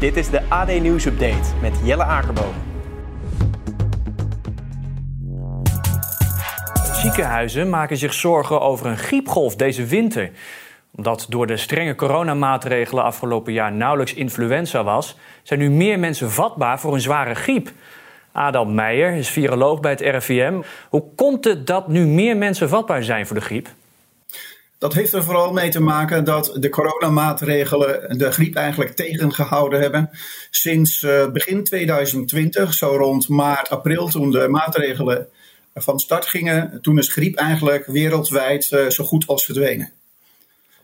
Dit is de AD Nieuws Update met Jelle Akerboom. Ziekenhuizen maken zich zorgen over een griepgolf deze winter. Omdat door de strenge coronamaatregelen afgelopen jaar nauwelijks influenza was, zijn nu meer mensen vatbaar voor een zware griep. Adam Meijer is viroloog bij het RIVM. Hoe komt het dat nu meer mensen vatbaar zijn voor de griep? Dat heeft er vooral mee te maken dat de coronamaatregelen de griep eigenlijk tegengehouden hebben. Sinds eh, begin 2020, zo rond maart, april, toen de maatregelen van start gingen, toen is griep eigenlijk wereldwijd eh, zo goed als verdwenen.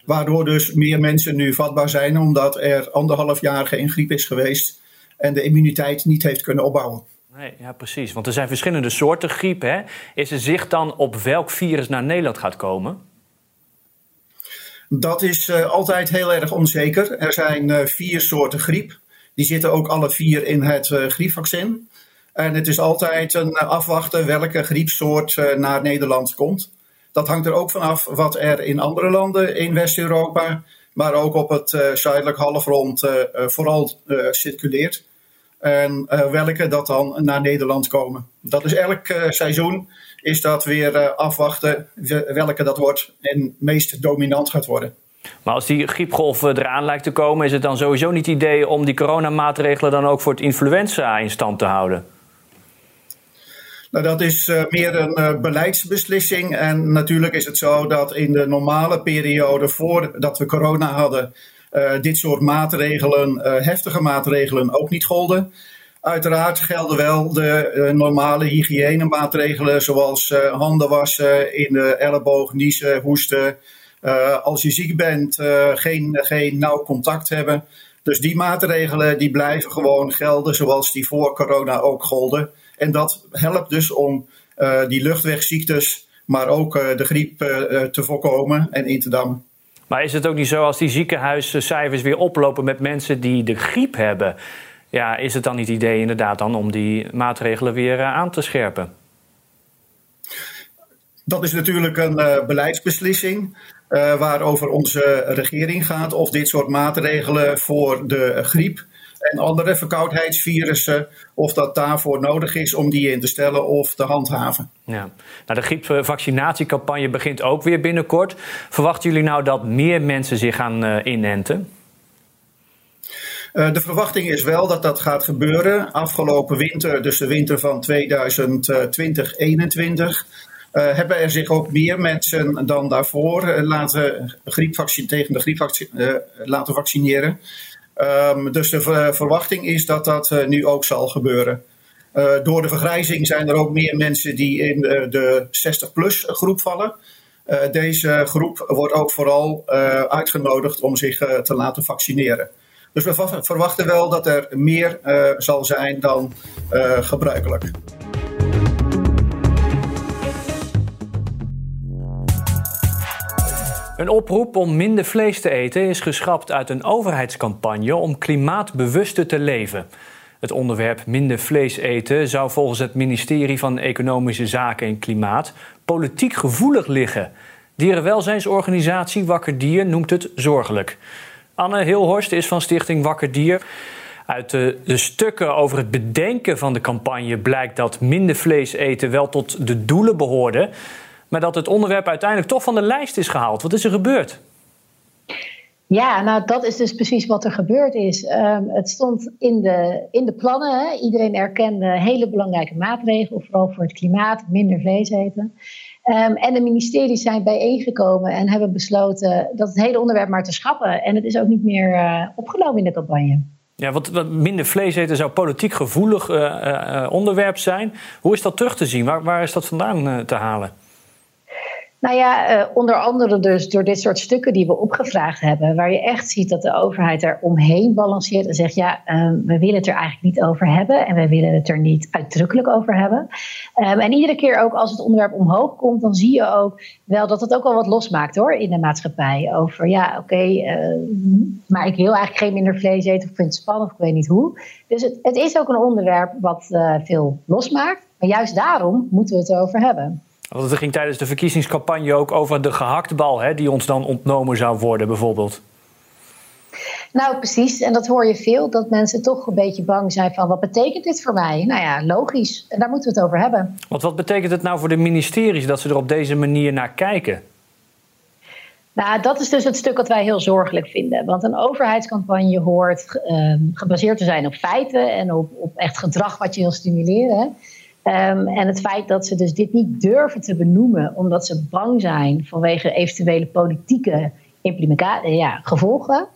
Waardoor dus meer mensen nu vatbaar zijn, omdat er anderhalf jaar geen griep is geweest en de immuniteit niet heeft kunnen opbouwen. Nee, ja, precies. Want er zijn verschillende soorten griep. Hè? Is er zicht dan op welk virus naar Nederland gaat komen? Dat is uh, altijd heel erg onzeker. Er zijn uh, vier soorten griep. Die zitten ook alle vier in het uh, griepvaccin. En het is altijd een afwachten welke griepsoort naar Nederland komt. Dat hangt er ook vanaf wat er in andere landen in West-Europa, maar ook op het zuidelijk halfrond vooral circuleert. En welke dat dan naar Nederland komen. Dat is elk seizoen is dat weer afwachten welke dat wordt en meest dominant gaat worden. Maar als die griepgolf eraan lijkt te komen, is het dan sowieso niet het idee om die coronamaatregelen dan ook voor het influenza in stand te houden? Nou, dat is uh, meer een uh, beleidsbeslissing. En natuurlijk is het zo dat in de normale periode voordat we corona hadden, uh, dit soort maatregelen, heftige maatregelen, ook niet golden. Uiteraard gelden wel de uh, normale hygiënemaatregelen, zoals uh, handen wassen, in de elleboog, niezen, hoesten. Uh, als je ziek bent, geen, geen nauw contact hebben. Dus die maatregelen die blijven gewoon gelden, zoals die voor corona ook golden. En dat helpt dus om die luchtwegziektes, maar ook de griep te voorkomen en in te dammen. Maar is het ook niet zo als die ziekenhuiscijfers weer oplopen met mensen die de griep hebben? Ja, is het dan niet het idee inderdaad dan om die maatregelen weer uh, aan te scherpen? Dat is natuurlijk een uh, beleidsbeslissing uh, waarover onze regering gaat. Of dit soort maatregelen voor de griep en andere verkoudheidsvirussen, of dat daarvoor nodig is om die in te stellen of te handhaven. Ja. Nou, de griepvaccinatiecampagne begint ook weer binnenkort. Verwachten jullie nou dat meer mensen zich gaan inenten? Uh, de verwachting is wel dat dat gaat gebeuren. Afgelopen winter, dus de winter van 2020-21, uh, hebben er zich ook meer mensen dan daarvoor laten griepvaccin, tegen de griep laten vaccineren. Um, dus de ver verwachting is dat dat nu ook zal gebeuren. door de vergrijzing zijn er ook meer mensen die in de 60-plus groep vallen. deze groep wordt ook vooral uitgenodigd om zich te laten vaccineren. Dus we verwachten wel dat er meer uh, zal zijn dan uh, gebruikelijk. Een oproep om minder vlees te eten is geschrapt uit een overheidscampagne om klimaatbewuster te leven. Het onderwerp minder vlees eten zou volgens het ministerie van Economische Zaken en Klimaat politiek gevoelig liggen. Dierenwelzijnsorganisatie Wakker Dier noemt het zorgelijk. Anne Hilhorst is van Stichting Wakker Dier. Uit de, stukken over het bedenken van de campagne blijkt dat minder vlees eten wel tot de doelen behoorde. Maar dat het onderwerp uiteindelijk toch van de lijst is gehaald. Wat is er gebeurd? Ja, nou dat is dus precies wat er gebeurd is. Um, het stond in de, in de plannen. Hè. Iedereen erkende hele belangrijke maatregelen, vooral voor het klimaat, minder vlees eten. Um, en de ministeries zijn bijeengekomen en hebben besloten dat het hele onderwerp maar te schrappen. En het is ook niet meer uh, opgenomen in de campagne. Ja, want minder vlees eten zou politiek gevoelig uh, uh, onderwerp zijn. Hoe is dat terug te zien? Waar, waar is dat vandaan te halen? Nou ja, uh, onder andere dus door dit soort stukken die we opgevraagd hebben, waar je echt ziet dat de overheid er omheen balanceert en zegt, ja, um, we willen het er eigenlijk niet over hebben en we willen het er niet uitdrukkelijk over hebben. Um, en iedere keer ook als het onderwerp omhoog komt, dan zie je ook wel dat het ook wel wat losmaakt hoor, in de maatschappij. Over, ja, oké, uh, maar ik wil eigenlijk geen minder vlees eten of ik vind het spannend of ik weet niet hoe. Dus het, het is ook een onderwerp wat uh, veel losmaakt, maar juist daarom moeten we het erover hebben. Want het ging tijdens de verkiezingscampagne ook over de gehaktbal, hè, die ons dan ontnomen zou worden, bijvoorbeeld. Nou, precies. En dat hoor je veel, dat mensen toch een beetje bang zijn van wat betekent dit voor mij? Nou ja, logisch. En daar moeten we het over hebben. Want wat betekent het nou voor de ministeries dat ze er op deze manier naar kijken? Nou, dat is dus het stuk dat wij heel zorgelijk vinden. Want een overheidscampagne hoort uh, gebaseerd te zijn op feiten en op, op echt gedrag wat je wil stimuleren. Um, en het feit dat ze dus dit niet durven te benoemen, omdat ze bang zijn vanwege eventuele politieke ja, gevolgen,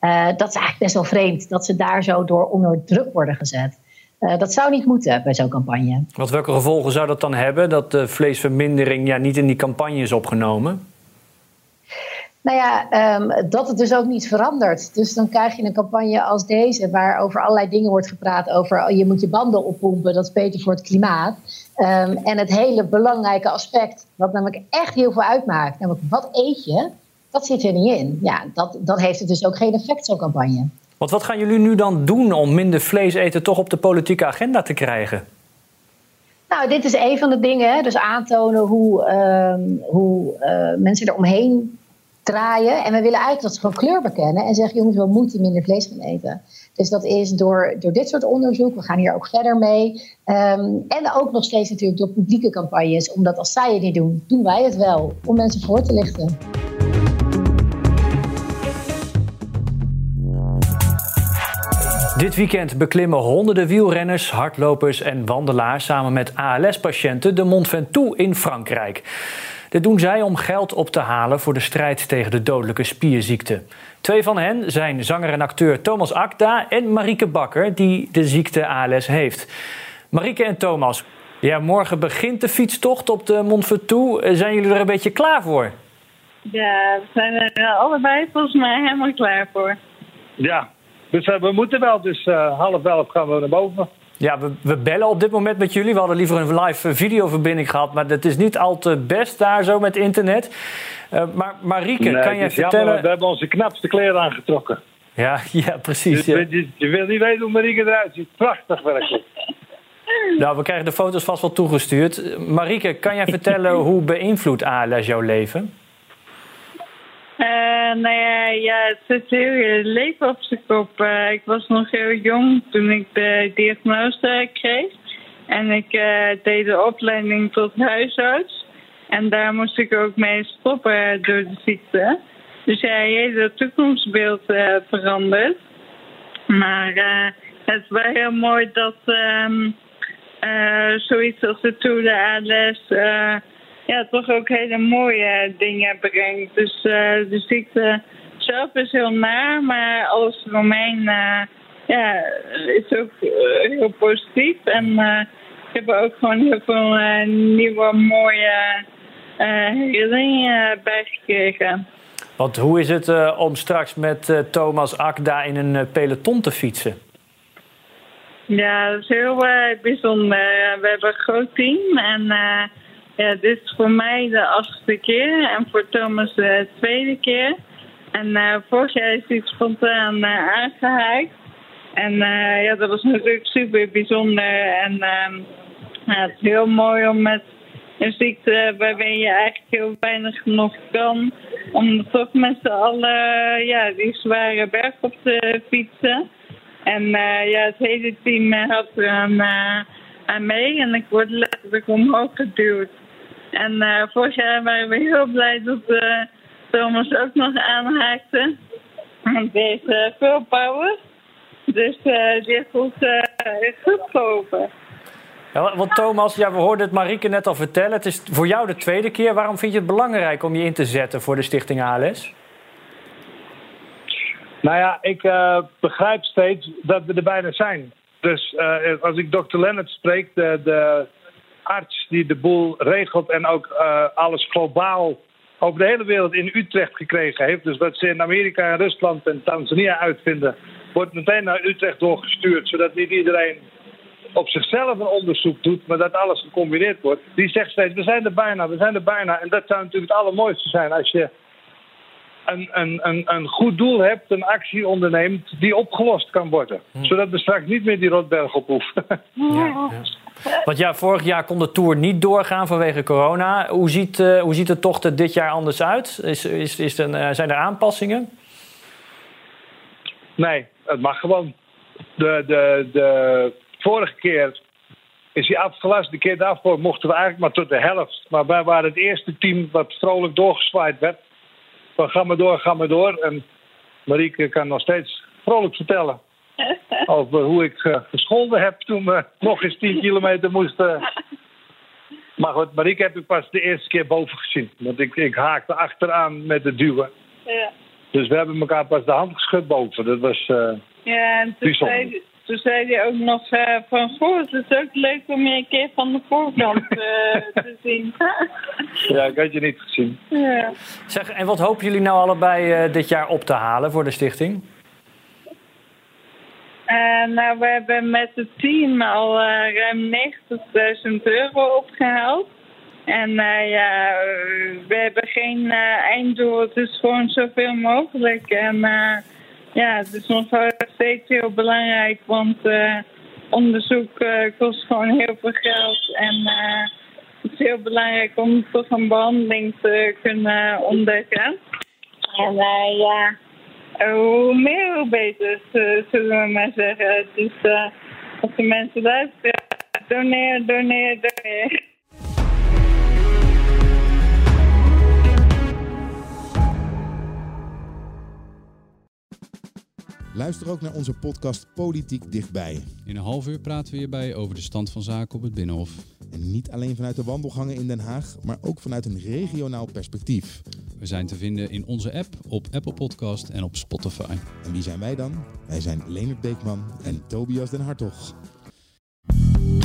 uh, dat is eigenlijk best wel vreemd dat ze daar zo door onder druk worden gezet. Uh, dat zou niet moeten bij zo'n campagne. Wat welke gevolgen zou dat dan hebben, dat de vleesvermindering ja, niet in die campagne is opgenomen? Nou ja, um, dat het dus ook niet verandert. Dus dan krijg je een campagne als deze, waar over allerlei dingen wordt gepraat. Over oh, je moet je banden oppompen, dat is beter voor het klimaat. Um, en het hele belangrijke aspect, wat namelijk echt heel veel uitmaakt, namelijk wat eet je, dat zit er niet in. Ja, dat, dat heeft het dus ook geen effect, zo'n campagne. Want wat gaan jullie nu dan doen om minder vlees eten toch op de politieke agenda te krijgen? Nou, dit is een van de dingen. Dus aantonen hoe, um, hoe uh, mensen er omheen draaien. En we willen eigenlijk dat ze gewoon kleur bekennen en zeggen: jongens, we moeten minder vlees gaan eten. Dus dat is door, door dit soort onderzoek. We gaan hier ook verder mee. Um, en ook nog steeds natuurlijk door publieke campagnes. Omdat als zij het niet doen, doen wij het wel. Om mensen voor te lichten. Dit weekend beklimmen honderden wielrenners, hardlopers en wandelaars samen met ALS-patiënten de Mont Ventoux in Frankrijk. Dit doen zij om geld op te halen voor de strijd tegen de dodelijke spierziekte. Twee van hen zijn zanger en acteur Thomas Akda en Marieke Bakker, die de ziekte ALS heeft. Marieke en Thomas, ja, morgen begint de fietstocht op de Mont Ventoux. Zijn jullie er een beetje klaar voor? Ja, we zijn er allebei volgens mij helemaal klaar voor. Ja, dus uh, we moeten wel. Dus uh, half elf gaan we naar boven. Ja, we, we, bellen op dit moment met jullie. We hadden liever een live videoverbinding gehad, maar dat is niet al te best daar zo met internet. Uh, maar Marieke, nee, kan jij vertellen... Jammer, we hebben onze knapste kleren aangetrokken. Ja, ja precies. Ja. Je, je, je, wil niet weten hoe Marieke eruit ziet. Prachtig werkelijk. Nou, we krijgen de foto's vast wel toegestuurd. Marieke, kan jij vertellen hoe beïnvloedt ALS jouw leven? Uh, nou ja, ja, het zit heel je leven op zijn kop. Uh, ik was nog heel jong toen ik de diagnose kreeg. En ik uh, deed de opleiding tot huisarts. En daar moest ik ook mee stoppen door de ziekte. Dus ja, je hele toekomstbeeld verandert. Maar het is wel heel mooi dat um, zoiets als de Tour de ALS ja, toch ook hele mooie dingen brengt. Dus uh, de ziekte zelf is heel naar, maar alles eromheen uh, ja, is ook uh, heel positief. En ik heb er ook gewoon heel veel nieuwe mooie herinneringen bij gekregen. Want hoe is het om straks met Thomas Akda in een peloton te fietsen? Ja, dat is heel bijzonder. we hebben een groot team en ja, dit is voor mij de achtste keer en voor Thomas de tweede keer. En uh, vorig jaar is hij spontaan uh, aangehaakt. En uh, ja, dat was natuurlijk super bijzonder. En uh, ja, het is heel mooi om met een ziekte waarbij je eigenlijk heel weinig nog kan, om toch met z'n allen ja, die zware berg op te fietsen. En ja, het hele team helpt er aan, aan mee en ik word letterlijk omhoog geduwd. En uh, vorig jaar waren we heel blij dat uh, Thomas ook nog aanhaakte. Want die heeft uh, veel power. Dus die heeft goed, goed geholpen. Ja, want Thomas, ja, we hoorden het Marieke net al vertellen. Het is voor jou de tweede keer. Waarom vind je het belangrijk om je in te zetten voor de Stichting ALS? Nou ja, ik begrijp steeds dat we er bijna zijn. Dus als ik dokter Lennart spreek, de, de arts die de boel regelt en ook uh, alles globaal over de hele wereld in Utrecht gekregen heeft. Dus wat ze in Amerika en Rusland en Tanzania uitvinden, wordt meteen naar Utrecht doorgestuurd. Zodat niet iedereen op zichzelf een onderzoek doet, maar dat alles gecombineerd wordt. Die zegt steeds, we zijn er bijna, we zijn er bijna. En dat zou natuurlijk het allermooiste zijn als je een, een, een, een goed doel hebt, een actie onderneemt die opgelost kan worden. Zodat we straks niet meer die rotberg op hoeven. Ja, ja. Want ja, vorig jaar kon de Tour niet doorgaan vanwege corona. Hoe ziet, uh, hoe ziet de tocht er dit jaar anders uit? Is, is, is er, uh, zijn er aanpassingen? Nee, het mag gewoon. De, de, de vorige keer is hij afgelast. De keer daarvoor mochten we eigenlijk maar tot de helft. Maar wij waren het eerste team wat vrolijk doorgezwaaid werd. Van ga maar door, ga maar door. En Marieke kan nog steeds vrolijk vertellen over hoe ik uh, gescholden heb toen we nog eens 10 kilometer moesten. Maar goed, Marieke heb ik pas de eerste keer boven gezien. Want ik, ik haakte achteraan met het duwen. Ja. Dus we hebben elkaar pas de hand geschud boven. Dat was uh, Ja, en toen zei, toen zei hij ook nog uh, van... Goh, het is ook leuk om je een keer van de voorkant uh, te zien. ja, ik had je niet gezien. Ja. Zeg, en wat hopen jullie nou allebei uh, dit jaar op te halen voor de stichting? Uh, nou, we hebben met het team al uh, ruim 90.000 euro opgehaald. En uh, ja, we hebben geen einddoel. Het is gewoon zoveel mogelijk. En ja, het is nog steeds heel belangrijk, want onderzoek kost gewoon heel veel geld. En het is heel belangrijk om toch een behandeling te kunnen ontdekken. En ja hoe meer, hoe beter, zullen we maar zeggen. Dus uh, als de mensen luisteren, doneer, doneer, doneer. Luister ook naar onze podcast Politiek Dichtbij. In een half uur praten we hierbij over de stand van zaken op het Binnenhof. En niet alleen vanuit de wandelgangen in Den Haag, maar ook vanuit een regionaal perspectief. We zijn te vinden in onze app, op Apple Podcast en op Spotify. En wie zijn wij dan? Wij zijn Leonard Beekman en Tobias den Hartog.